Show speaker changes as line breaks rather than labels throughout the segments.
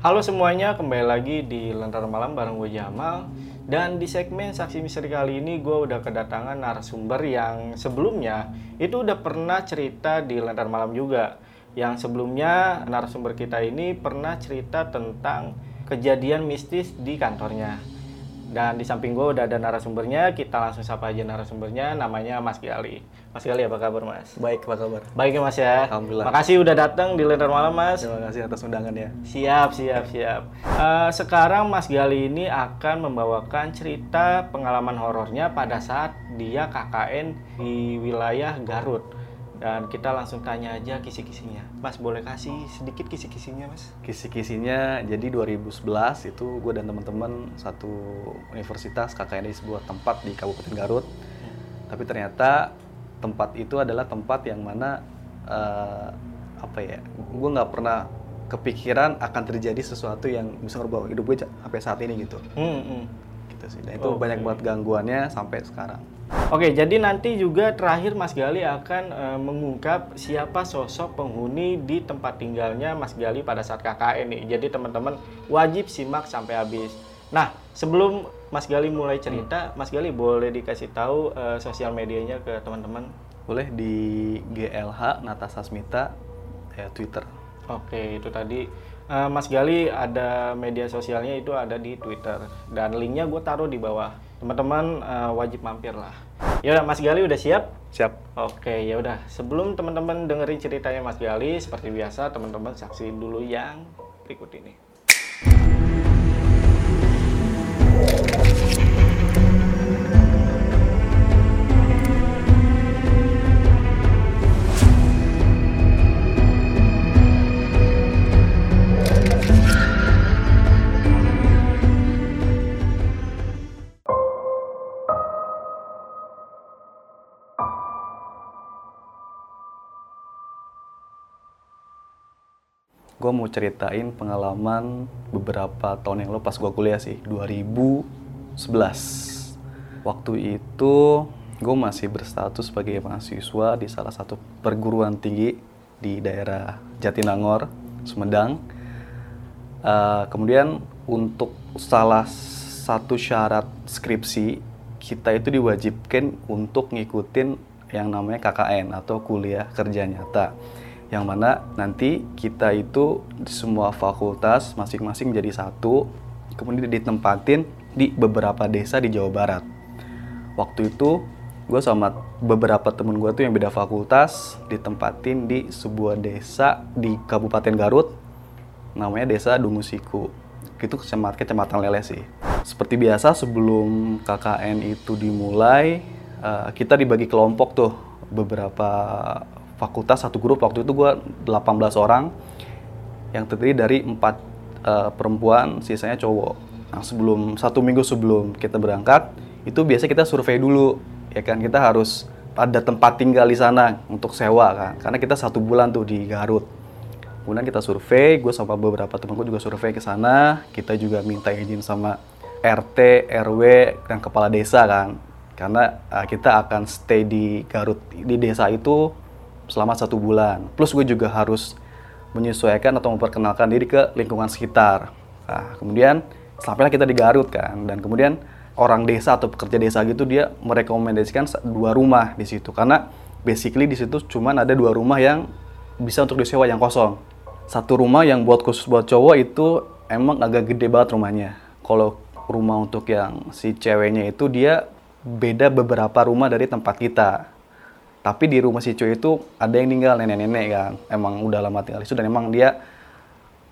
Halo semuanya, kembali lagi di Lentera Malam bareng gue Jamal. Dan di segmen Saksi Misteri kali ini gue udah kedatangan narasumber yang sebelumnya Itu udah pernah cerita di Lentera Malam juga. Yang sebelumnya narasumber kita ini pernah cerita tentang kejadian mistis di kantornya. Dan di samping gue udah ada narasumbernya, kita langsung sapa aja narasumbernya, namanya Mas Gali. Mas Gali apa kabar Mas?
Baik, apa kabar?
Baik ya Mas ya.
Alhamdulillah.
Makasih udah datang di Lentera Malam Mas.
Terima kasih atas undangannya.
Siap, siap, siap. Eh, sekarang Mas Gali ini akan membawakan cerita pengalaman horornya pada saat dia KKN di wilayah Garut. Dan kita langsung tanya aja kisi-kisinya. Mas boleh kasih sedikit kisi-kisinya Mas?
Kisi-kisinya jadi 2011 itu gue dan teman-teman satu universitas KKN di sebuah tempat di Kabupaten Garut. Tapi ternyata tempat itu adalah tempat yang mana eh, apa ya? Gue nggak pernah kepikiran akan terjadi sesuatu yang bisa merubah hidup gue sampai saat ini gitu.
Hmm, hmm.
Gitu sih. Dan itu
Oke.
banyak banget gangguannya sampai sekarang.
Oke, jadi nanti juga terakhir Mas Gali akan eh, mengungkap siapa sosok penghuni di tempat tinggalnya Mas Gali pada saat KKN nih. Jadi teman-teman wajib simak sampai habis. Nah, sebelum Mas Gali mulai cerita, Mas Gali boleh dikasih tahu eh, sosial medianya ke teman-teman.
Boleh di GLH Natasha Smita ya Twitter.
Oke, itu tadi eh, Mas Gali ada media sosialnya itu ada di Twitter dan linknya gue taruh di bawah. Teman-teman eh, wajib mampir lah. Ya udah, Mas Gali udah siap?
Siap.
Oke, ya udah. Sebelum teman-teman dengerin ceritanya Mas Gali, seperti biasa teman-teman saksiin dulu yang berikut ini.
Gue mau ceritain pengalaman beberapa tahun yang lalu pas gue kuliah sih, 2011. Waktu itu gue masih berstatus sebagai mahasiswa di salah satu perguruan tinggi di daerah Jatinangor, Sumedang. Eh, kemudian untuk salah satu syarat skripsi, kita itu diwajibkan untuk ngikutin yang namanya KKN atau kuliah kerja nyata yang mana nanti kita itu di semua fakultas masing-masing jadi satu kemudian ditempatin di beberapa desa di Jawa Barat. Waktu itu gue sama beberapa temen gue tuh yang beda fakultas ditempatin di sebuah desa di Kabupaten Garut namanya desa Dungusiku itu kecamatan kecamatan Lele sih. Seperti biasa sebelum KKN itu dimulai eh, kita dibagi kelompok tuh beberapa fakultas satu grup. Waktu itu gue 18 orang. Yang terdiri dari empat eh, perempuan sisanya cowok. Nah sebelum satu minggu sebelum kita berangkat itu biasa kita survei dulu ya kan? Kita harus ada tempat tinggal di sana untuk sewa kan? Karena kita satu bulan tuh di Garut. Kemudian kita survei gue sama beberapa temanku juga survei ke sana. Kita juga minta izin sama RT RW dan kepala desa kan? Karena uh, kita akan stay di Garut di desa itu selama satu bulan. Plus gue juga harus menyesuaikan atau memperkenalkan diri ke lingkungan sekitar. Nah, kemudian sampailah kita di Garut kan dan kemudian orang desa atau pekerja desa gitu dia merekomendasikan dua rumah di situ. Karena basically di situ cuman ada dua rumah yang bisa untuk disewa yang kosong. Satu rumah yang buat khusus buat cowok itu emang agak gede banget rumahnya. Kalau rumah untuk yang si ceweknya itu dia beda beberapa rumah dari tempat kita tapi di rumah si cewek itu ada yang tinggal nenek-nenek kan. Emang udah lama tinggal di situ dan emang dia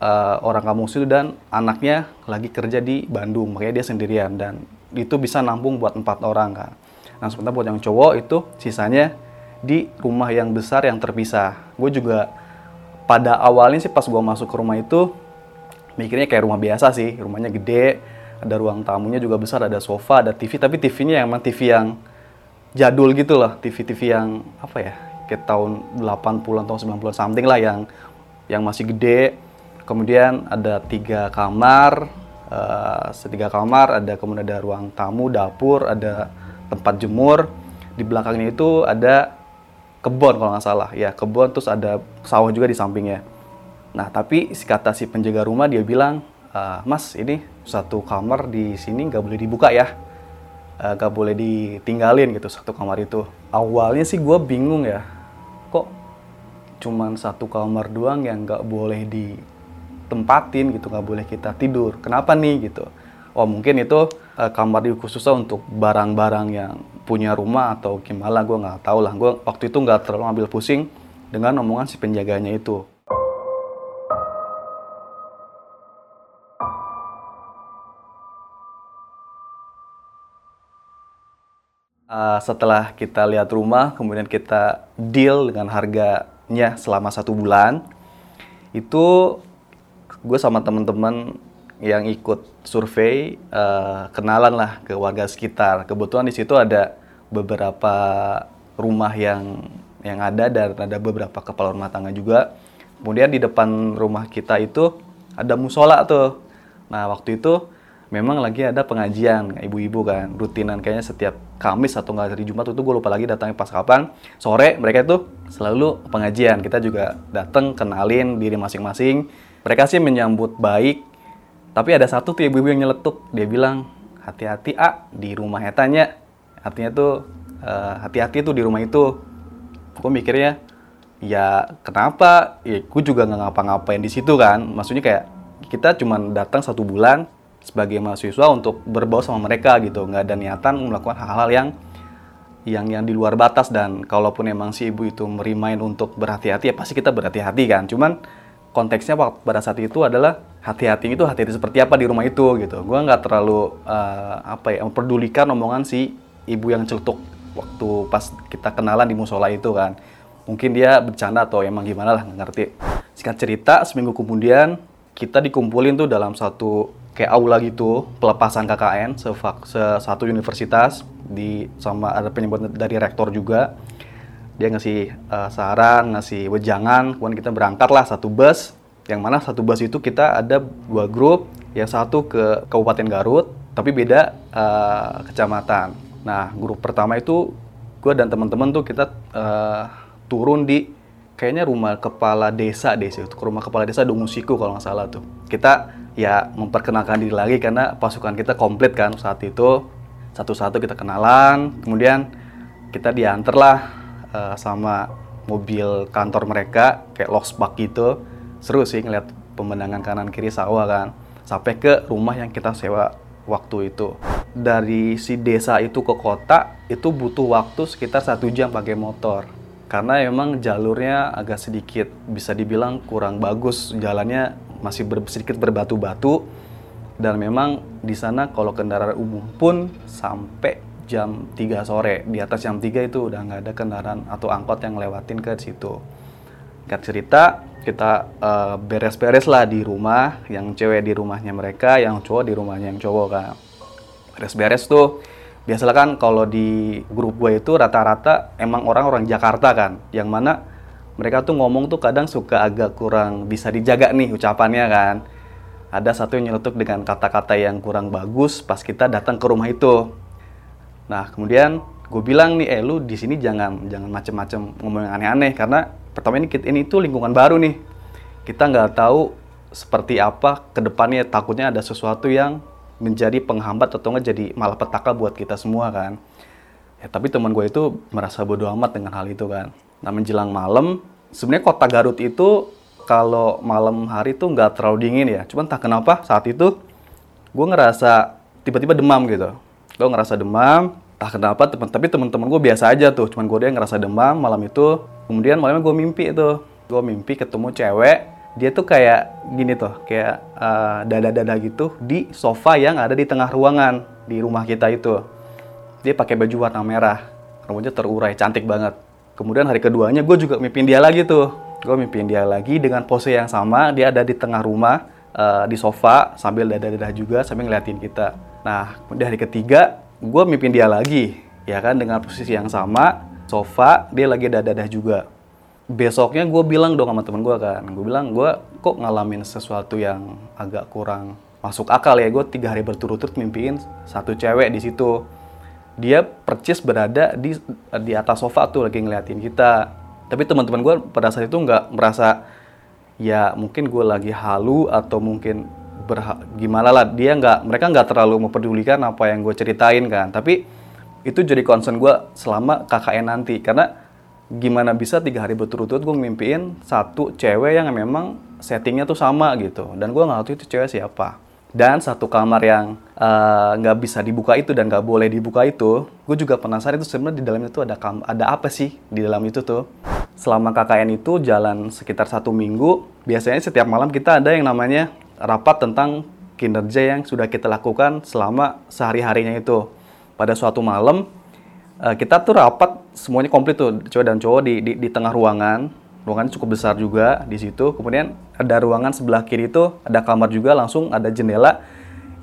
eh, orang kampung situ dan anaknya lagi kerja di Bandung. Makanya dia sendirian dan itu bisa nampung buat empat orang kan. Nah sementara buat yang cowok itu sisanya di rumah yang besar yang terpisah. Gue juga pada awalnya sih pas gue masuk ke rumah itu mikirnya kayak rumah biasa sih. Rumahnya gede ada ruang tamunya juga besar ada sofa ada TV tapi TV-nya emang TV yang jadul gitu loh TV-TV yang apa ya kayak tahun 80-an tahun 90-an something lah yang yang masih gede. Kemudian ada tiga kamar uh, setiga kamar ada kemudian ada ruang tamu dapur ada tempat jemur. Di belakangnya itu ada kebun kalau nggak salah. Ya kebun terus ada sawah juga di sampingnya. Nah tapi si kata si penjaga rumah dia bilang e, mas ini satu kamar di sini nggak boleh dibuka ya eh, nggak boleh ditinggalin gitu satu kamar itu. Awalnya sih gue bingung ya kok cuman satu kamar doang yang nggak boleh ditempatin gitu nggak boleh kita tidur. Kenapa nih gitu? Oh mungkin itu uh, kamar khususnya untuk barang-barang yang punya rumah atau gimana gue nggak tahu lah. Gue waktu itu nggak terlalu ambil pusing dengan omongan si penjaganya itu uh, setelah kita lihat rumah kemudian kita deal dengan harganya selama satu bulan itu gue sama teman-teman yang ikut survei uh, kenalan lah ke warga sekitar. Kebetulan di situ ada beberapa rumah yang yang ada dan ada beberapa kepala rumah tangga juga. Kemudian di depan rumah kita itu ada musola tuh. Nah waktu itu memang lagi ada pengajian ibu-ibu kan rutinan kayaknya setiap Kamis atau nggak hari Jumat itu gue lupa lagi datangnya pas kapan sore mereka itu selalu pengajian kita juga datang kenalin diri masing-masing mereka sih menyambut baik tapi ada satu tuh ibu-ibu yang nyeletuk, dia bilang hati-hati ah di rumah tanya. Artinya tuh uh, hati-hati tuh di rumah itu. Gue mikirnya ya kenapa? Ya gue juga nggak ngapa-ngapain di situ kan. Maksudnya kayak kita cuma datang satu bulan sebagai mahasiswa untuk berbau sama mereka gitu. Nggak ada niatan melakukan hal-hal yang yang yang di luar batas dan kalaupun emang si ibu itu merimain untuk berhati-hati ya pasti kita berhati-hati kan. Cuman konteksnya pada saat itu adalah hati-hati itu hati-hati seperti apa di rumah itu gitu. Gue nggak terlalu uh, apa ya memperdulikan omongan si ibu yang celetuk waktu pas kita kenalan di musola itu kan. Mungkin dia bercanda atau emang gimana lah nggak ngerti. Singkat cerita seminggu kemudian kita dikumpulin tuh dalam satu kayak aula gitu pelepasan KKN se, satu universitas di sama ada penyebut dari rektor juga dia ngasih uh, saran, ngasih wejangan, kemudian kita berangkat lah satu bus, yang mana satu bus itu kita ada dua grup, yang satu ke Kabupaten Garut, tapi beda uh, kecamatan. Nah, grup pertama itu gue dan teman-teman tuh kita uh, turun di kayaknya rumah kepala desa deh sih, rumah kepala desa Dungusiku kalau nggak salah tuh. Kita ya memperkenalkan diri lagi karena pasukan kita komplit kan saat itu. Satu-satu kita kenalan, kemudian kita diantar lah uh, sama mobil kantor mereka kayak Loksbak gitu. Seru sih ngeliat pemandangan kanan kiri sawah kan sampai ke rumah yang kita sewa waktu itu. Dari si desa itu ke kota itu butuh waktu sekitar satu jam pakai motor. Karena emang jalurnya agak sedikit bisa dibilang kurang bagus jalannya masih ber, sedikit berbatu-batu dan memang di sana kalau kendaraan umum pun sampai jam 3 sore. Di atas jam 3 itu udah nggak ada kendaraan atau angkot yang lewatin ke situ. Gak cerita, kita uh, beres-beres lah di rumah, yang cewek di rumahnya mereka, yang cowok di rumahnya yang cowok kan. Beres-beres tuh, biasalah kan kalau di grup gue itu rata-rata emang orang-orang Jakarta kan, yang mana mereka tuh ngomong tuh kadang suka agak kurang bisa dijaga nih ucapannya kan. Ada satu yang nyeletuk dengan kata-kata yang kurang bagus pas kita datang ke rumah itu Nah, kemudian gue bilang nih, eh lu di sini jangan jangan macem-macem ngomong yang aneh-aneh karena pertama ini ini itu lingkungan baru nih. Kita nggak tahu seperti apa ke depannya takutnya ada sesuatu yang menjadi penghambat atau nggak jadi malah petaka buat kita semua kan. Ya, tapi teman gue itu merasa bodoh amat dengan hal itu kan. Nah menjelang malam, sebenarnya kota Garut itu kalau malam hari tuh nggak terlalu dingin ya. Cuman tak kenapa saat itu gue ngerasa tiba-tiba demam gitu. Gue ngerasa demam tak kenapa temen tapi teman-teman gue biasa aja tuh. Cuman gue dia ngerasa demam malam itu. Kemudian malamnya gue mimpi itu gue mimpi ketemu cewek dia tuh kayak gini tuh kayak uh, dada-dada gitu di sofa yang ada di tengah ruangan di rumah kita itu. Dia pakai baju warna merah rambutnya terurai cantik banget kemudian hari keduanya gue juga mimpin dia lagi tuh. Gue mimpin dia lagi dengan pose yang sama. Dia ada di tengah rumah uh, di sofa sambil dadah-dadah juga sambil ngeliatin kita. Nah, di hari ketiga gue mimpin dia lagi, ya kan dengan posisi yang sama, sofa dia lagi dadah-dadah juga. Besoknya gue bilang dong sama temen gue kan, gue bilang gue kok ngalamin sesuatu yang agak kurang masuk akal ya? Gue tiga hari berturut-turut mimpiin satu cewek di situ dia percis berada di di atas sofa tuh lagi ngeliatin kita. Tapi teman-teman gue pada saat itu nggak merasa ya mungkin gue lagi halu atau mungkin gimana lah. Dia nggak mereka nggak terlalu mempedulikan apa yang gue ceritain kan. Tapi itu jadi concern gue selama KKN nanti. Karena gimana bisa tiga hari berturut-turut gue mimpiin satu cewek yang memang settingnya tuh sama gitu. Dan gue nggak tahu itu cewek siapa dan satu kamar yang eh, nggak uh, bisa dibuka itu dan nggak boleh dibuka itu, gue juga penasaran itu sebenarnya di dalamnya itu ada kam ada apa sih di dalam itu tuh. Selama KKN itu jalan sekitar satu minggu, biasanya setiap malam kita ada yang namanya rapat tentang kinerja yang sudah kita lakukan selama sehari-harinya itu. Pada suatu malam, uh, kita tuh rapat semuanya komplit tuh, cowok dan cowok di, di, di tengah ruangan, ruangannya cukup besar juga di situ. Kemudian ada ruangan sebelah kiri itu ada kamar juga langsung ada jendela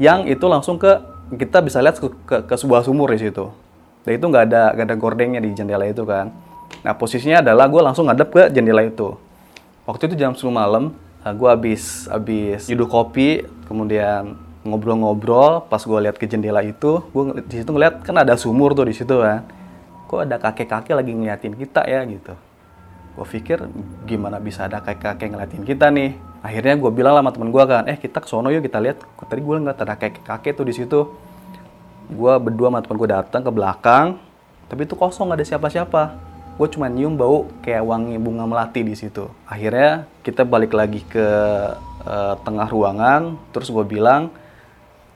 yang itu langsung ke kita bisa lihat ke, ke, ke sebuah sumur di situ. Dan itu nggak ada nggak ada gordengnya di jendela itu kan. Nah posisinya adalah gue langsung ngadep ke jendela itu. Waktu itu jam 10 malam, eh, gue habis habis duduk kopi, kemudian ngobrol-ngobrol. Pas gue lihat ke jendela itu, gue di situ ngeliat kan ada sumur tuh di situ kan. Kok ada kakek-kakek lagi ngeliatin kita ya gitu gue pikir gimana bisa ada kakek-kakek ngeliatin kita nih. Akhirnya gue bilang sama temen gue kan eh kita ke sono yuk kita lihat. Tadi gue nggak ada kakek-kakek tuh di situ. Gue berdua sama temen gue datang ke belakang tapi itu kosong gak ada siapa-siapa. Gue cuma nyium bau kayak wangi bunga melati di situ. Akhirnya kita balik lagi ke uh, tengah ruangan terus gue bilang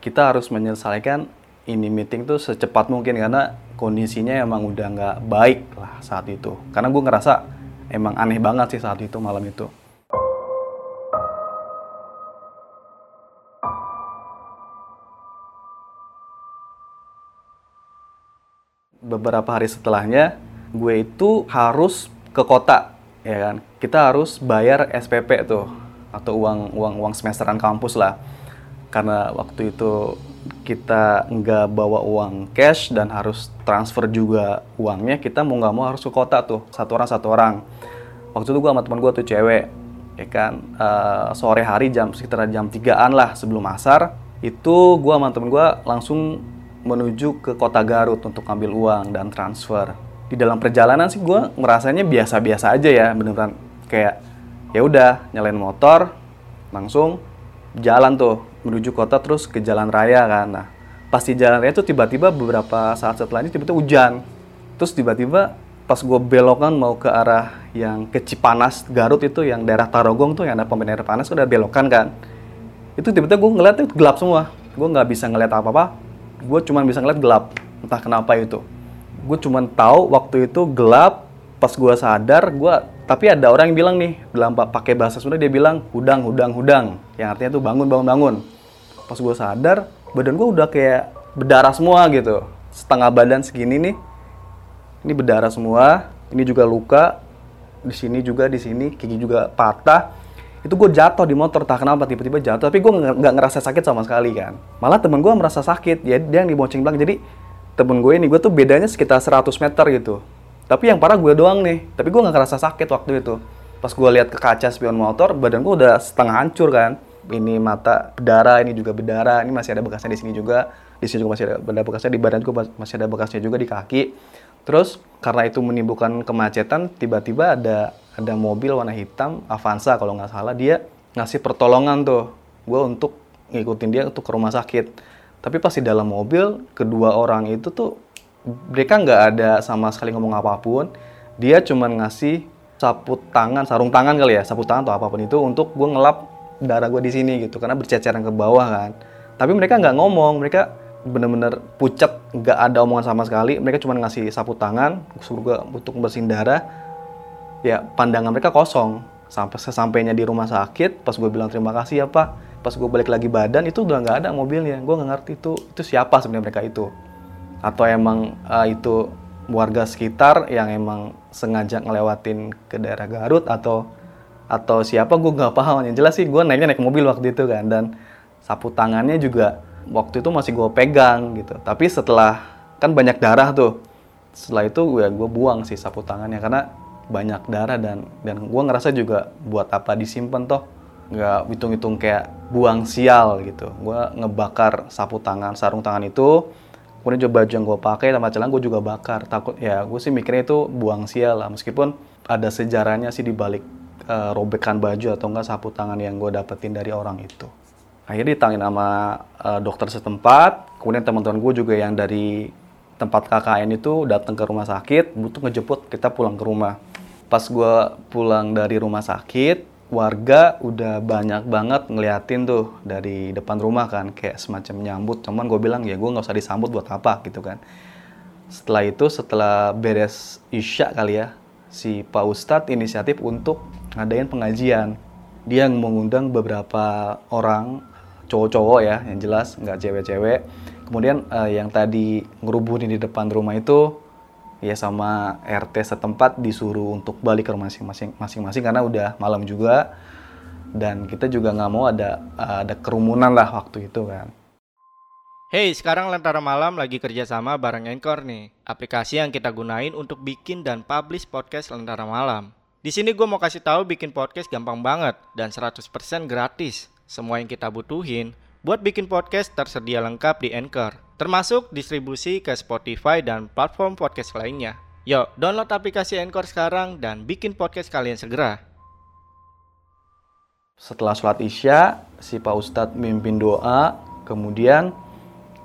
kita harus menyelesaikan ini meeting tuh secepat mungkin karena kondisinya emang udah nggak baik lah saat itu. Karena gue ngerasa emang aneh banget sih saat itu malam itu. Beberapa hari setelahnya, gue itu harus ke kota, ya kan? Kita harus bayar SPP tuh atau uang uang uang semesteran kampus lah. Karena waktu itu kita nggak bawa uang cash dan harus transfer juga uangnya, kita mau nggak mau harus ke kota tuh, satu orang satu orang waktu itu gue sama teman gue tuh cewek ya kan? Uh, sore hari jam sekitar jam 3an lah sebelum asar. Itu gue sama temen gue langsung menuju ke kota Garut untuk ambil uang dan transfer. Di dalam perjalanan sih gue merasanya biasa-biasa aja ya beneran. Kayak ya udah nyalain motor langsung jalan tuh menuju kota terus ke jalan raya kan. Nah pas di jalan raya tuh tiba-tiba beberapa saat setelah ini tiba-tiba hujan. Terus tiba-tiba pas gue belokan mau ke arah yang ke Cipanas Garut itu yang daerah Tarogong tuh yang ada pom air panas udah belokan kan. Itu tiba-tiba gue ngeliat itu gelap semua. Gue nggak bisa ngeliat apa-apa. Gue cuma bisa ngeliat gelap. Entah kenapa itu. Gue cuma tahu waktu itu gelap pas gue sadar gue tapi ada orang yang bilang nih dalam pakai bahasa Sunda dia bilang hudang hudang hudang. Yang artinya tuh bangun bangun bangun. Pas gue sadar badan gue udah kayak berdarah semua gitu. Setengah badan segini nih ini berdarah semua ini juga luka di sini juga di sini gigi juga patah. Itu gue jatuh di motor tak kenapa tiba-tiba jatuh tapi gue nggak ngerasa sakit sama sekali kan. Malah temen gue merasa sakit ya dia yang dibonceng belakang jadi temen gue ini gue tuh bedanya sekitar 100 meter gitu. Tapi yang parah gue doang nih tapi gue nggak ngerasa sakit waktu itu. Pas gue lihat ke kaca spion motor badan gue udah setengah hancur kan. Ini mata berdarah ini juga berdarah ini masih ada bekasnya di sini juga. Di sini juga masih ada bekasnya di badan gue masih ada bekasnya juga di kaki Terus karena itu menimbulkan kemacetan, tiba-tiba ada ada mobil warna hitam Avanza kalau nggak salah dia ngasih pertolongan tuh gue untuk ngikutin dia untuk ke rumah sakit. Tapi pas di dalam mobil kedua orang itu tuh mereka nggak ada sama sekali ngomong apa pun. Dia cuma ngasih sapu tangan, sarung tangan kali ya, sapu tangan atau apa pun itu untuk gue ngelap darah gue di sini gitu karena berceceran ke bawah kan. Tapi mereka nggak ngomong, mereka bener-bener pucat nggak ada omongan sama sekali. Mereka cuma ngasih sapu tangan suruh untuk bersihin darah. Ya pandangan mereka kosong. Sampai sesampainya di rumah sakit pas gue bilang terima kasih ya pak. Pas gue balik lagi badan itu udah nggak ada mobilnya. Gue nggak ngerti itu itu siapa sebenarnya mereka itu. Atau emang uh, itu warga sekitar yang emang sengaja ngelewatin ke daerah Garut atau atau siapa? Gue nggak paham. Yang jelas sih gue naiknya naik mobil waktu itu kan. Dan sapu tangannya juga waktu itu masih gue pegang gitu. Tapi setelah kan banyak darah tuh. Setelah itu gue gue buang sih sapu tangannya karena banyak darah dan dan gue ngerasa juga buat apa disimpan toh. Nggak hitung-hitung kayak buang sial gitu. Gue ngebakar sapu tangan sarung tangan itu kemudian coba baju yang gue pakai sama celana gue juga bakar. Takut ya gue sih mikirnya itu buang sial lah. Meskipun ada sejarahnya sih di balik uh, robekan baju atau enggak sapu tangan yang gue dapetin dari orang itu akhirnya ditangin sama uh, dokter setempat. Kemudian teman-teman gue juga yang dari tempat KKN itu datang ke rumah sakit butuh ngejemput kita pulang ke rumah. Pas gue pulang dari rumah sakit warga udah banyak banget ngeliatin tuh dari depan rumah kan kayak semacam nyambut. Cuman gue bilang ya gue nggak usah disambut buat apa gitu kan. Setelah itu setelah beres isya kali ya si Pak Ustadz inisiatif untuk ngadain pengajian. Dia mengundang beberapa orang cowok-cowok ya yang jelas nggak cewek-cewek kemudian uh, yang tadi ngerubuhin di depan rumah itu ya sama RT setempat disuruh untuk balik ke rumah masing-masing karena udah malam juga dan kita juga nggak mau ada ada kerumunan lah waktu itu kan.
Hey, sekarang Lentera Malam lagi kerjasama bareng Anchor nih, aplikasi yang kita gunain untuk bikin dan publish podcast Lentera Malam. Di sini gue mau kasih tahu bikin podcast gampang banget dan 100% gratis. Semua yang kita butuhin buat bikin podcast tersedia lengkap di Anchor termasuk distribusi ke Spotify dan platform podcast lainnya. Yuk, download aplikasi Anchor sekarang dan bikin podcast kalian segera.
Setelah sholat isya, si Pak Ustadz mimpin doa, kemudian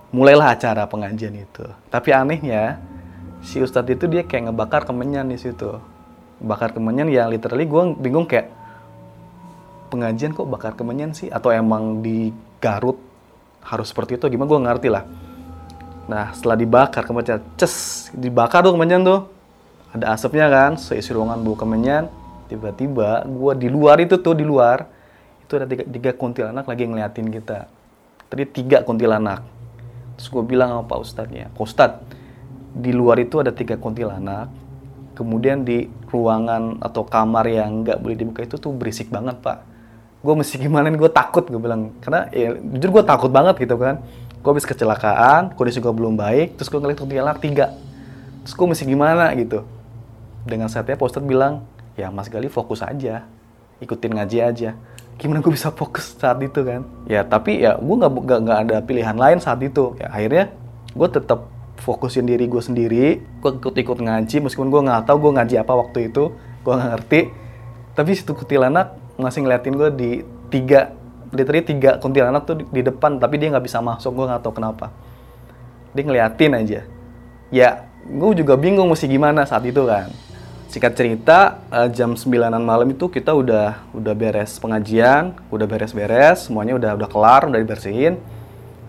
mulailah acara pengajian itu. Tapi anehnya, si Ustadz itu dia kayak ngebakar kemenyan di situ. Bakar kemenyan yang literally gue bingung kayak, pengajian kok bakar kemenyan sih? Atau emang di Garut harus seperti itu? Gimana gue ngerti lah Nah, setelah dibakar kemenyan, ces, dibakar tuh kemenyan tuh. Ada asapnya kan, seisi ruangan bau kemenyan. Tiba-tiba gue di luar itu tuh, di luar, itu ada tiga, tiga kuntilanak lagi ngeliatin kita. Tadi tiga kuntilanak. Terus gue bilang sama Pak Ustadznya, Pak Ustadz, di luar itu ada tiga kuntilanak. Kemudian di ruangan atau kamar yang nggak boleh dibuka itu tuh berisik banget Pak. Gue mesti gimana nih, gue takut gue bilang. Karena ya, jujur gue takut banget gitu kan. Gue habis kecelakaan kondisi gue belum baik terus gue ngeliat kuntilanak tiga. Terus gue mesti gimana gitu. Dengan saatnya poster bilang ya Mas Gali fokus aja. Ikutin ngaji aja. Gimana gue bisa fokus saat itu kan? Ya tapi ya gue nggak nggak ada pilihan lain saat itu. Ya akhirnya gue tetap fokusin diri gue sendiri. Gue ikut-ikut ngaji meskipun gue nggak tahu gue ngaji apa waktu itu. Gue nggak ngerti. Tapi situ kuntilanak masih ngeliatin gue di tiga literally tiga kuntilanak tuh di, depan tapi dia nggak bisa masuk gue nggak tahu kenapa. Dia ngeliatin aja. Ya gue juga bingung mesti gimana saat itu kan. Singkat cerita uh, jam 9an malam itu kita udah udah beres pengajian udah beres-beres semuanya udah udah kelar udah dibersihin.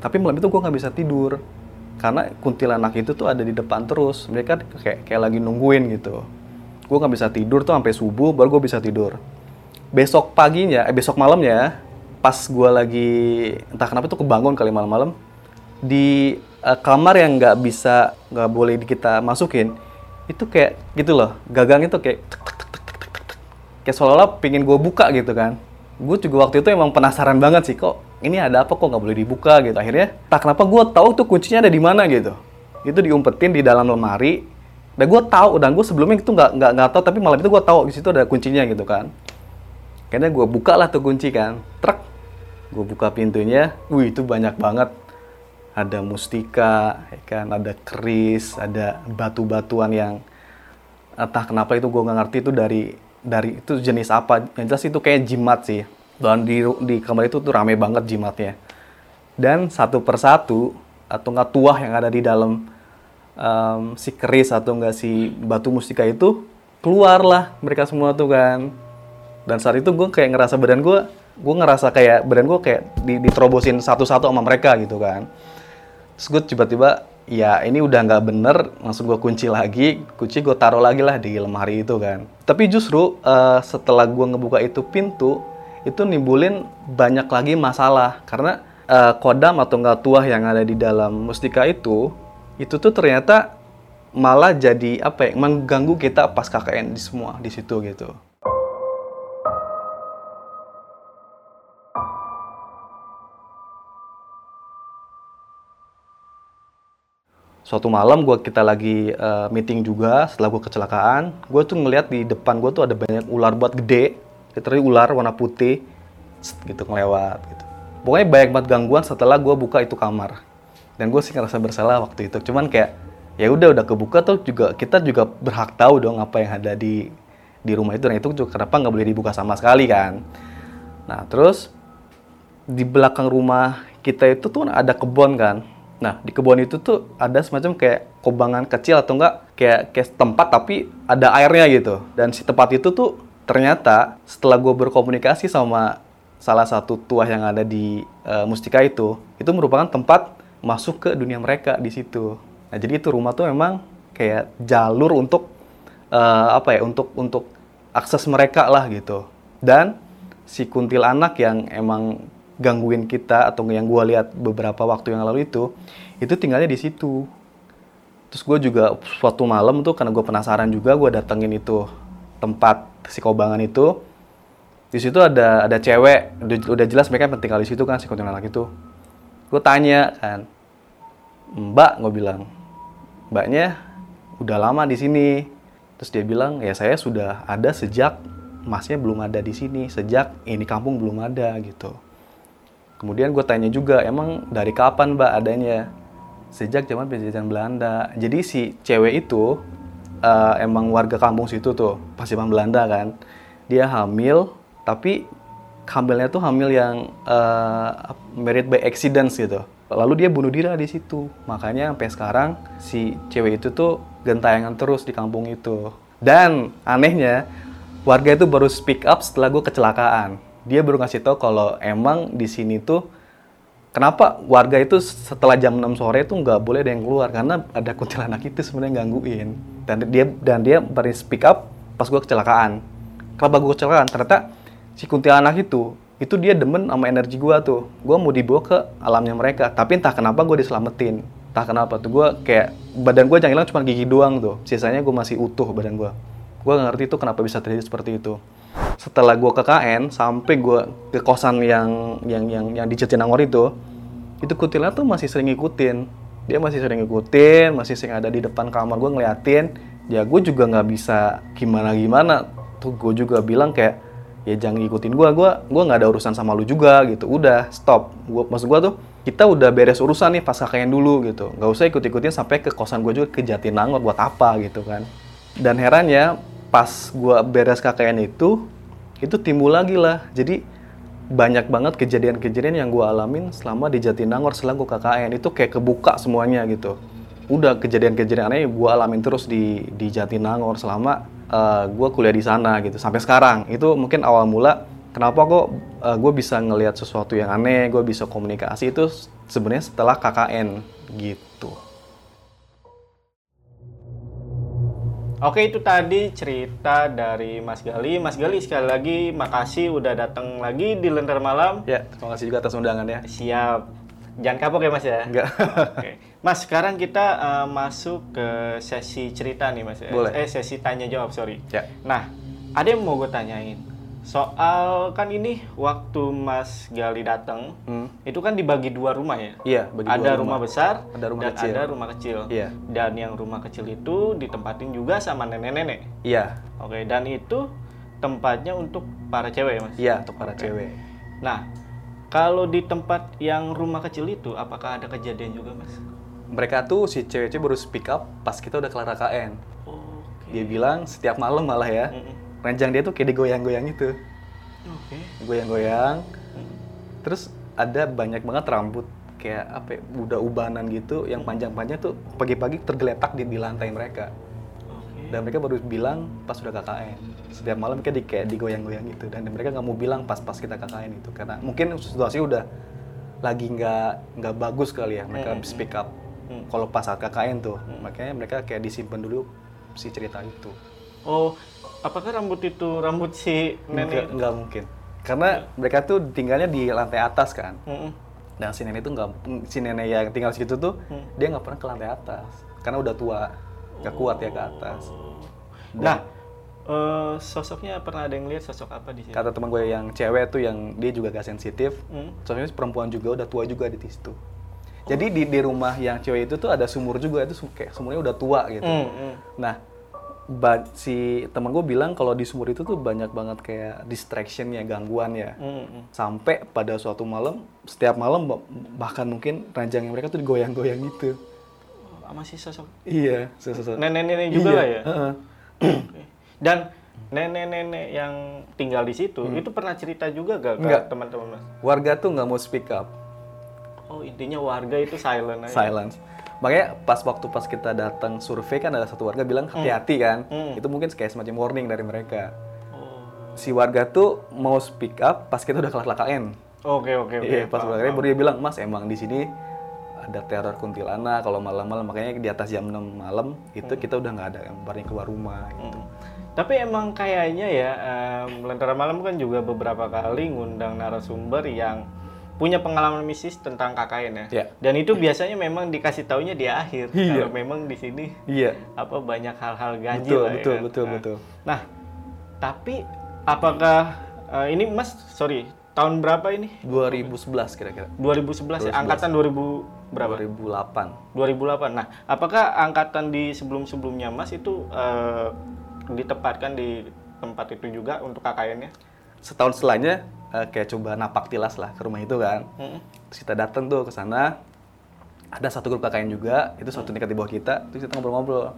Tapi malam itu gue nggak bisa tidur karena kuntilanak itu tuh ada di depan terus. Mereka kayak kayak lagi nungguin gitu. Gue nggak bisa tidur tuh sampai subuh baru gue bisa tidur besok paginya eh besok malamnya pas gue lagi entah kenapa tuh kebangun kali malam-malam di uh, kamar yang nggak bisa nggak boleh kita masukin itu kayak gitu loh gagang itu kayak tek, tek, tek, tek, tek, tek, kayak seolah-olah pingin gue buka gitu kan. Gue juga waktu itu emang penasaran banget sih kok ini ada apa kok nggak boleh dibuka gitu. Akhirnya tak kenapa gue tahu tuh kuncinya ada di mana gitu. Itu diumpetin di dalam lemari. Dan gue tahu dan gue sebelumnya itu nggak nggak nggak tahu tapi malam itu gue tahu di situ ada kuncinya gitu kan kayaknya gue buka lah tuh kunci kan. Truk. Gue buka pintunya. Wih itu banyak banget. Ada mustika ya kan? Ada keris ada batu-batuan yang entah kenapa itu gue nggak ngerti itu dari dari itu jenis apa. Yang jelas itu kayak jimat sih. Dan di di kamar itu tuh rame banget jimatnya. Dan satu persatu atau nggak tuah yang ada di dalam um, si keris atau enggak si batu mustika itu keluarlah mereka semua tuh kan dan saat itu gue kayak ngerasa badan gue gue ngerasa kayak badan gue kayak diterobosin satu-satu sama mereka gitu kan. Terus gue tiba-tiba ya ini udah nggak bener langsung gue kunci lagi kunci gue taruh lagi lah di lemari itu kan. Tapi justru uh, setelah gue ngebuka itu pintu itu nimbulin banyak lagi masalah. Karena uh, kodam atau nggak tuah yang ada di dalam mustika itu itu tuh ternyata malah jadi apa ya mengganggu kita pas KKN di semua di situ gitu suatu malam gua kita lagi uh, meeting juga setelah gua kecelakaan gue tuh ngeliat di depan gue tuh ada banyak ular buat gede literally ular warna putih gitu ngelewat gitu. Pokoknya banyak banget gangguan setelah gue buka itu kamar. Dan gue sih ngerasa bersalah waktu itu. Cuman kayak ya udah udah kebuka tuh juga kita juga berhak tahu dong apa yang ada di di rumah itu. Dan itu juga kenapa nggak boleh dibuka sama sekali kan? Nah terus di belakang rumah kita itu tuh ada kebun kan nah di kebun itu tuh ada semacam kayak kobangan kecil atau enggak kayak kayak tempat tapi ada airnya gitu dan si tempat itu tuh ternyata setelah gue berkomunikasi sama salah satu tuah yang ada di uh, Mustika itu, itu merupakan tempat masuk ke dunia mereka di situ. Nah, jadi itu rumah tuh memang kayak jalur untuk uh, apa ya, untuk untuk akses mereka lah gitu. Dan si kuntil anak yang emang gangguin kita atau yang gue lihat beberapa waktu yang lalu itu, itu tinggalnya di situ. Terus gue juga suatu malam tuh karena gue penasaran juga gue datengin itu tempat si kobangan itu. Di situ ada ada cewek udah, udah jelas mereka penting kali situ kan si kuntilanak itu. Gue tanya kan mbak gue bilang mbaknya udah lama di sini. Terus dia bilang ya saya sudah ada sejak masnya belum ada di sini sejak ini kampung belum ada gitu kemudian gue tanya juga emang dari kapan mbak adanya sejak zaman penjajahan Belanda jadi si cewek itu uh, emang warga kampung situ tuh pas zaman Belanda kan dia hamil tapi hamilnya tuh hamil yang uh, married by accident gitu. Lalu dia bunuh diri di situ. Makanya sampai sekarang si cewek itu tuh gentayangan terus di kampung itu. Dan anehnya warga itu baru speak up setelah gue kecelakaan. Dia baru ngasih tau kalau emang di sini tuh kenapa warga itu setelah jam 6 sore itu nggak boleh ada yang keluar karena ada kuntilanak itu sebenarnya gangguin. Dan dia dan dia baru speak up pas gue kecelakaan. Kenapa gue kecelakaan? Ternyata si kuntilanak itu itu dia demen sama energi gue tuh gue mau dibawa ke alamnya mereka tapi entah kenapa gue diselamatin entah kenapa tuh gue kayak badan gue yang hilang cuma gigi doang tuh sisanya gue masih utuh badan gue gue gak ngerti tuh kenapa bisa terjadi seperti itu. Setelah gue ke KN sampai gue ke kosan yang yang yang yang di Jatinangor itu itu kuntilanak tuh masih sering ngikutin. Dia masih sering ngikutin masih sering ada di depan kamar gue ngeliatin. Ya gue juga nggak bisa gimana gimana tuh gue juga bilang kayak ya jangan ngikutin gue gue gue nggak ada urusan sama lu juga gitu. Udah stop. Gue maksud gue tuh kita udah beres urusan nih pas kakaknya dulu gitu. Nggak usah ikut ikutin sampai ke kosan gue juga ke Jatinangor buat apa gitu kan. Dan herannya pas gue beres KKN itu itu timbul lagi lah. Jadi banyak banget kejadian-kejadian yang gue alamin selama di Jatinangor setelah gue KKN itu kayak kebuka semuanya gitu. Udah kejadian-kejadian aneh gue alamin terus di di Jatinangor selama uh, eh, gue kuliah di sana gitu sampai sekarang. Itu mungkin awal mula kenapa kok uh, eh, gue bisa ngelihat sesuatu yang aneh gue bisa komunikasi itu sebenarnya setelah KKN gitu
Oke itu tadi cerita dari Mas Gali. Mas Gali sekali lagi makasih udah datang lagi di Lentera Malam.
Ya, terima kasih juga atas undangannya.
Siap. Jangan kapok ya Mas ya.
Enggak.
Oke. Mas, sekarang kita uh, masuk ke sesi cerita nih, Mas.
Boleh.
Eh, sesi tanya jawab, sorry.
Ya.
Nah, ada yang mau gue tanyain. Soal kan ini waktu Mas Gali datang, hmm. itu kan dibagi dua rumah ya?
Iya,
bagi ada rumah. rumah besar
ada rumah
dan
kecil.
ada rumah kecil.
Iya.
Dan yang rumah kecil itu ditempatin juga sama nenek-nenek.
Iya.
Oke, dan itu tempatnya untuk para cewek, Mas?
Iya, untuk para okay. cewek.
Nah, kalau di tempat yang rumah kecil itu, apakah ada kejadian juga, Mas?
mereka tuh si cewek-cewek baru speak up pas kita udah kelar KN. Oh, okay. Dia bilang setiap malam malah ya, mm -mm. Ranjang dia tuh kayak digoyang-goyang itu. Okay. Goyang-goyang. Terus ada banyak banget rambut kayak apa ya, udah ubanan gitu yang panjang-panjang tuh pagi-pagi tergeletak di, di lantai mereka. Okay. Dan mereka baru bilang pas udah KKN. Setiap malam kayak di kayak digoyang-goyang gitu dan mereka nggak mau bilang pas-pas kita KKN itu karena mungkin situasi udah lagi nggak nggak bagus kali ya mereka mm -hmm. speak up hmm. kalau pas saat KKN tuh hmm. makanya mereka kayak disimpan dulu si cerita itu
oh apakah rambut itu rambut si nenek
nggak, nggak mungkin karena hmm. mereka tuh tinggalnya di lantai atas kan hmm. dan si nenek itu nggak si nenek yang tinggal situ tuh hmm. dia nggak pernah ke lantai atas karena udah tua nggak kuat ya ke atas
dan, nah Uh, sosoknya pernah ada yang lihat sosok apa di sini?
Kata teman gue yang cewek tuh yang dia juga gak sensitif, hmm. soalnya perempuan juga udah tua juga di situ Jadi di di rumah yang cewek itu tuh ada sumur juga itu kayak sumurnya udah tua gitu.
Hmm, hmm.
Nah, ba- si teman gue bilang kalau di sumur itu tuh banyak banget kayak distractionnya, gangguan ya.
Hmm, hmm.
Sampai pada suatu malam, setiap malam bah- bahkan mungkin ranjangnya mereka tuh digoyang-goyang gitu.
Oh, masih sosok
Iya, sesuatu.
nenek-nenek juga
Iya,
lah ya. Oke. Dan nenek-nenek yang tinggal di situ itu pernah cerita juga gak ke teman-teman mas?
Warga tuh nggak mau speak up,
Oh intinya warga itu silent aja.
silence. Makanya pas waktu pas kita datang survei kan ada satu warga bilang hati-hati kan.
Hmm.
Itu mungkin kayak semacam warning dari mereka.
Oh.
Si warga tuh mau speak up pas kita udah kelar KKN.
Oke oke oke.
Iya, pas udah
paham.
baru dia bilang, "Mas, emang di sini ada teror kuntilanak kalau malam-malam makanya di atas jam 6 malam itu
Hmm.
kita udah nggak ada yang berani keluar rumah gitu."
Tapi emang kayaknya ya em, Lentera Malam kan juga beberapa kali ngundang narasumber yang punya pengalaman mistis tentang KKN ya.
Ya.
Dan itu biasanya memang dikasih taunya di akhir.
Iya.
Kalau memang di sini
Iya.
apa banyak hal-hal ganjil
Betul,
lah ya
betul,
kan.
betul,
Nah,
betul.
Nah, tapi apakah eh, ini Mas sorry tahun berapa ini?
2011 kira-kira.
2011 ya, angkatan 2000 berapa?
2008.
2008. Nah, apakah angkatan di sebelum-sebelumnya Mas itu eh, ditempatkan di tempat itu juga untuk KKN-nya?
Setahun setelahnya eh, kayak coba napak tilas lah ke rumah itu kan.
Mm-mm.
Terus kita datang tuh ke sana. Ada satu grup KKN juga, itu satu tingkat di bawah kita. Terus kita ngobrol-ngobrol.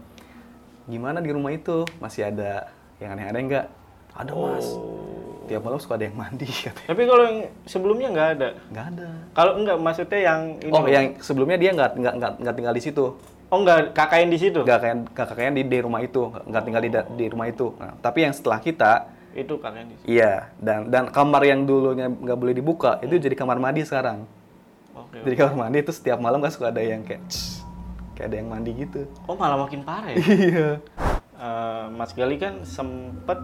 Gimana di rumah itu? Masih ada yang aneh-aneh nggak? Ada mas.
Oh.
Tiap malam suka ada yang mandi katanya.
Tapi kalau yang sebelumnya nggak ada.
Nggak ada.
Kalau enggak maksudnya yang ini.
Oh, yang sebelumnya dia nggak nggak nggak nggak tinggal di situ.
Oh enggak KKN di situ.
Nggak kayak kakaknya di, di rumah itu, nggak- nggak tinggal di, di rumah itu. Nah, tapi yang setelah kita,
Itu di situ.
iya. Dan dan kamar yang dulunya nggak boleh dibuka itu jadi kamar mandi sekarang.
Oke.
Jadi kamar mandi itu setiap malam kan suka ada yang kayak "Cs", kayak ada yang mandi gitu.
Oh, malah makin parah ya.
Iya.
Eh, Mas Gali kan sempet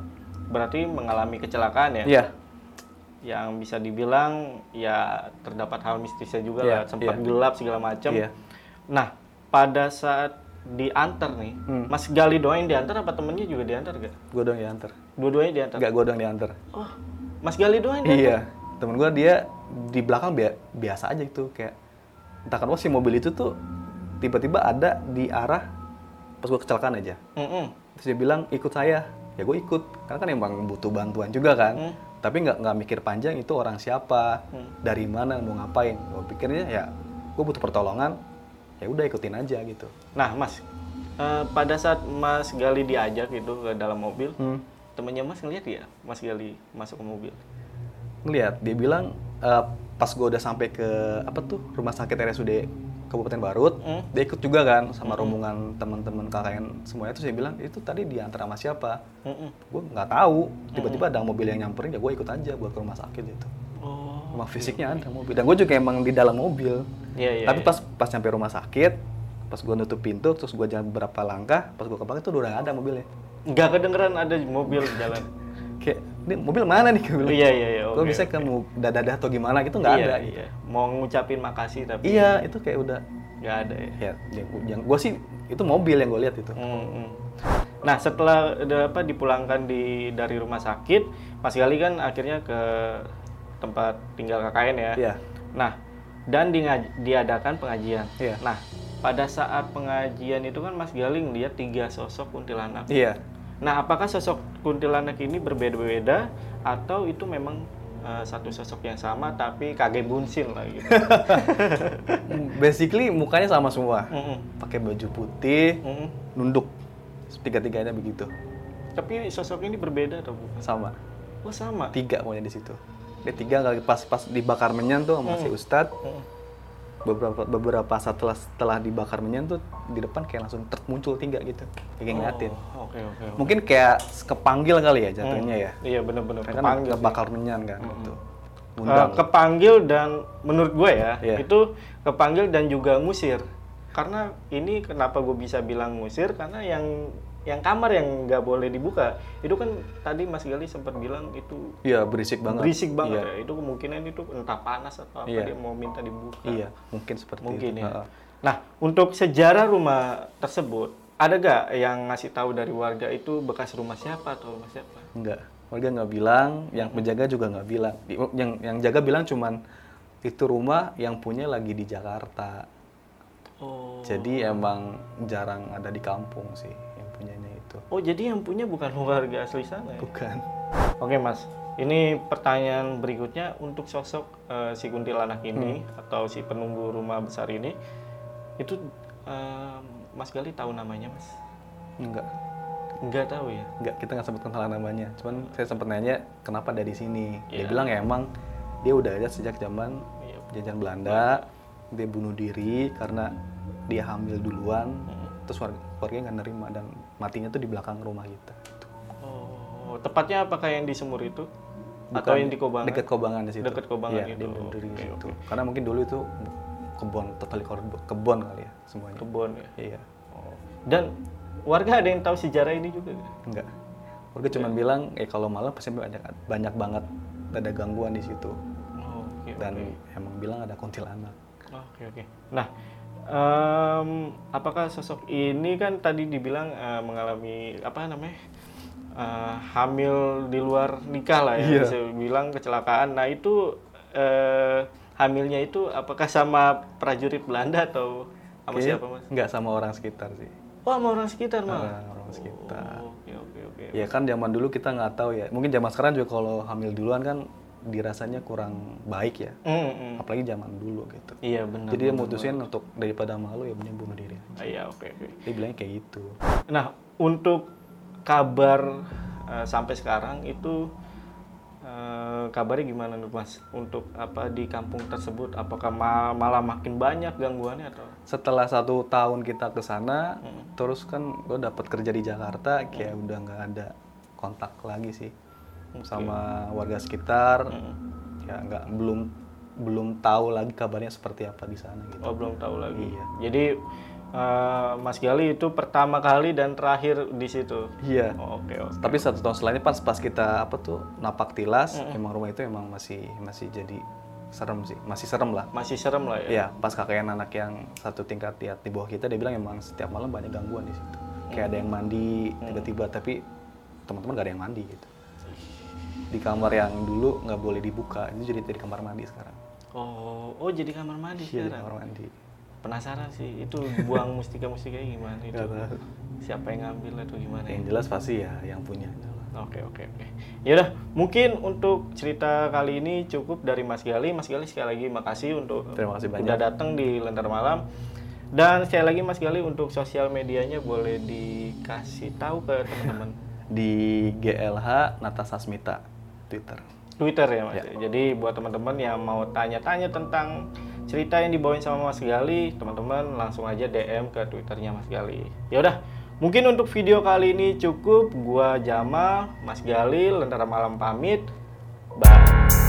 berarti mengalami kecelakaan ya.
Iya.
Yang bisa dibilang ya terdapat hal mistisnya juga
Iya,
lah, sempat
iya.
gelap segala macam.
Iya.
Nah, pada saat diantar nih,
Hmm.
Mas Gali doang yang diantar apa temennya juga diantar gak?
Gue doang yang diantar.
Dua-duanya diantar.
Enggak, gue doang diantar.
Oh, Mas Gali doang yang diantar.
Iya. Temen gue dia di belakang bia- biasa aja gitu kayak entah kenapa si mobil itu tuh tiba-tiba ada di arah pas gue kecelakaan aja.
Mm-mm.
Terus dia bilang ikut saya, ya gue ikut karena kan emang butuh bantuan juga kan.
Hmm.
Tapi nggak nggak mikir panjang itu orang siapa,
Hmm.
dari mana mau ngapain. Gue pikirnya ya gue butuh pertolongan, ya udah ikutin aja gitu.
Nah, Mas, eh, pada saat Mas Gali diajak itu ke dalam mobil,
Hmm.
temennya Mas ngeliat ya Mas Gali masuk ke mobil.
Ngeliat dia bilang eh, pas gue udah sampai ke apa tuh rumah sakit RSUD Kabupaten Barut,
Hmm.
dia ikut juga kan sama rombongan teman-teman KKN semuanya. Terus dia bilang itu tadi diantar sama siapa?
Mm-mm.
Gue nggak tahu. Tiba-tiba ada mobil yang nyamperin, ya gue ikut aja buat ke rumah sakit gitu.
Oh,
Emang fisiknya ada mobil. Dan gue juga emang di dalam mobil.
Iya iya.
Tapi pas pas nyampe rumah sakit, pas gue nutup pintu, terus gue jalan beberapa langkah, pas gue ke belakang itu udah ada mobilnya.
nggak kedengeran ada mobil jalan.
Kayak, ini mobil mana nih? Gue bilang.
iya iya iya.
Gue bisa
oke.
kan mau dadah atau gimana gitu nggak
iya,
ada.
Iya. Mau ngucapin makasih tapi
Iya, itu kayak udah
nggak ada ya.
ya yang, yang gue sih itu mobil yang gue lihat itu.
Mm, mm. Nah setelah apa dipulangkan di dari rumah sakit, Mas Gali kan akhirnya ke tempat tinggal KKN ya.
Iya.
Nah dan di, diadakan pengajian.
Iya.
Nah pada saat pengajian itu kan Mas Gali ngeliat tiga sosok kuntilanak.
Iya.
Nah apakah sosok kuntilanak ini berbeda-beda atau itu memang eh, satu sosok yang sama tapi kage bunsin lah gitu?
Basically mukanya sama semua.
Mm-mm.
Pakai baju putih,
Mm-mm.
nunduk. Tiga-tiganya begitu.
Tapi sosok ini berbeda atau bukan?
Sama.
Oh sama.
Tiga pokoknya di situ. Dia tiga kali pas pas dibakar menyan tuh sama si Ustadz.
Mm.
beberapa beberapa saat setelah setelah dibakar menyan tuh di depan kayak langsung ter muncul tiga gitu kayak ngeliatin
Oh, Oke oke. oke.
mungkin kayak kepanggil kali ya jatuhnya ya
Iya
kan
kepanggil. sih.
kebakar menyan kan gitu
Eh,
undang
kepanggil dan menurut gue ya
Iya.
itu kepanggil dan juga ngusir. Karena ini kenapa gue bisa bilang ngusir karena yang yang kamar yang nggak boleh dibuka itu kan tadi Mas Gali sempat bilang itu
iya berisik banget
berisik banget
iya,
ya. Itu kemungkinan itu entah panas atau apa
Iya.
dia mau minta dibuka.
iya mungkin seperti
Mungkin
itu
ya. Nah, untuk sejarah rumah tersebut ada gak yang ngasih tahu dari warga itu bekas rumah siapa atau rumah siapa?
enggak warga nggak bilang yang penjaga juga nggak bilang yang yang jaga bilang cuman itu rumah yang punya lagi di Jakarta
Oh.
Jadi emang jarang ada di kampung sih yang punyanya itu.
Oh, jadi yang punya bukan warga asli sana ya?
Bukan.
Oke, Mas. Ini pertanyaan berikutnya untuk sosok eh, si kuntilanak ini atau si penunggu rumah besar ini itu eh, Mas Gali tahu namanya, Mas?
Enggak.
Enggak tahu ya.
Enggak, kita nggak sebut kenalan namanya. Cuman saya sempat nanya kenapa dari sini. Dia
Iya.
bilang ya emang dia udah ada sejak zaman
Iya.
jajahan Belanda. Dia bunuh diri karena dia hamil duluan.
Hmm.
Terus warga nggak nerima dan matinya tuh di belakang rumah kita. Gitu.
Oh, tepatnya apakah yang di Sumur itu? Atau yang di Kobangan?
Dekat Kobangan di situ.
Dekat Kobangan
Iya,
itu.
di
Oke,
situ.
oke.
Karena mungkin dulu itu kebon, totally kor- kebon kali ya semuanya.
Kebon ya.
Iya.
Oh. Dan warga ada yang tahu sejarah ini juga nggak?
Enggak. Warga cuma bilang, eh kalau malam pasti banyak banyak banget ada gangguan di situ.
Oh, oke,
Dan
oke.
emang bilang ada kuntilanak.
Oke oke. Nah, em, apakah sosok ini kan tadi dibilang eh, mengalami apa namanya eh, hamil di luar nikah lah ya,
Iya.
bisa bilang kecelakaan. Nah itu eh, hamilnya itu apakah sama prajurit Belanda atau sama
Kayaknya
siapa mas?
Nggak sama orang sekitar sih.
Oh sama orang sekitar malah.
Orang, orang sekitar.
Oh, Oke oke oke.
Ya kan zaman dulu kita nggak tahu ya. Mungkin zaman sekarang juga kalau hamil duluan kan dirasanya kurang baik ya.
Mm, mm.
Apalagi zaman dulu gitu.
Iya benar.
Jadi dia mutusin untuk daripada malu ya mending bunuh diri.
Ah, Iya oke oke.
Dia bilangnya kayak gitu.
Nah, untuk kabar eh, sampai sekarang itu eh, kabarnya gimana nih Mas? Untuk apa di kampung tersebut? Apakah ma- malah makin banyak gangguannya atau?
Setelah satu tahun kita ke sana,
Hmm.
terus kan gue dapat kerja di Jakarta, kayak udah nggak ada kontak lagi sih sama warga sekitar.
Hmm.
Ya nggak belum belum tahu lagi kabarnya seperti apa di sana gitu.
Oh belum tahu lagi.
Iya.
Jadi eh, Mas Gali itu pertama kali dan terakhir di situ.
Iya.
Oh, Oke oke.
Tapi satu tahun setelahnya pas pas kita apa tuh napak tilas,
Hmm.
emang rumah itu emang masih masih jadi serem sih, masih serem lah.
Masih serem lah ya.
Iya, pas kakek anak yang satu tingkat di, di bawah kita dia bilang emang setiap malam banyak gangguan di situ. Kayak ada yang mandi tiba-tiba tapi teman-teman gak ada yang mandi gitu. Di kamar yang dulu nggak boleh dibuka, itu jadi jadi kamar mandi sekarang.
Oh oh jadi kamar mandi
Iya,
sekarang.
kamar mandi.
Penasaran sih itu buang mustika-mustikanya gimana itu? Siapa yang ngambil atau gimana? ya?
Yang jelas pasti ya yang punya.
Oke oke oke. Yaudah, mungkin untuk cerita kali ini cukup dari Mas Gali. Mas Gali sekali lagi makasih untuk
Terima kasih banyak.
udah datang di Lentera Malam. Dan sekali lagi Mas Gali untuk sosial medianya boleh dikasih tahu ke teman-teman.
Di GLH Nata Sasmita Twitter.
Twitter ya Mas. Jadi buat teman-teman yang mau tanya-tanya tentang cerita yang dibawain sama Mas Gali, teman-teman langsung aja DM ke Twitternya Mas Gali. Yaudah, mungkin untuk video kali ini cukup. Gua Jamal, Mas Gali, Lentera Malam pamit. Bye.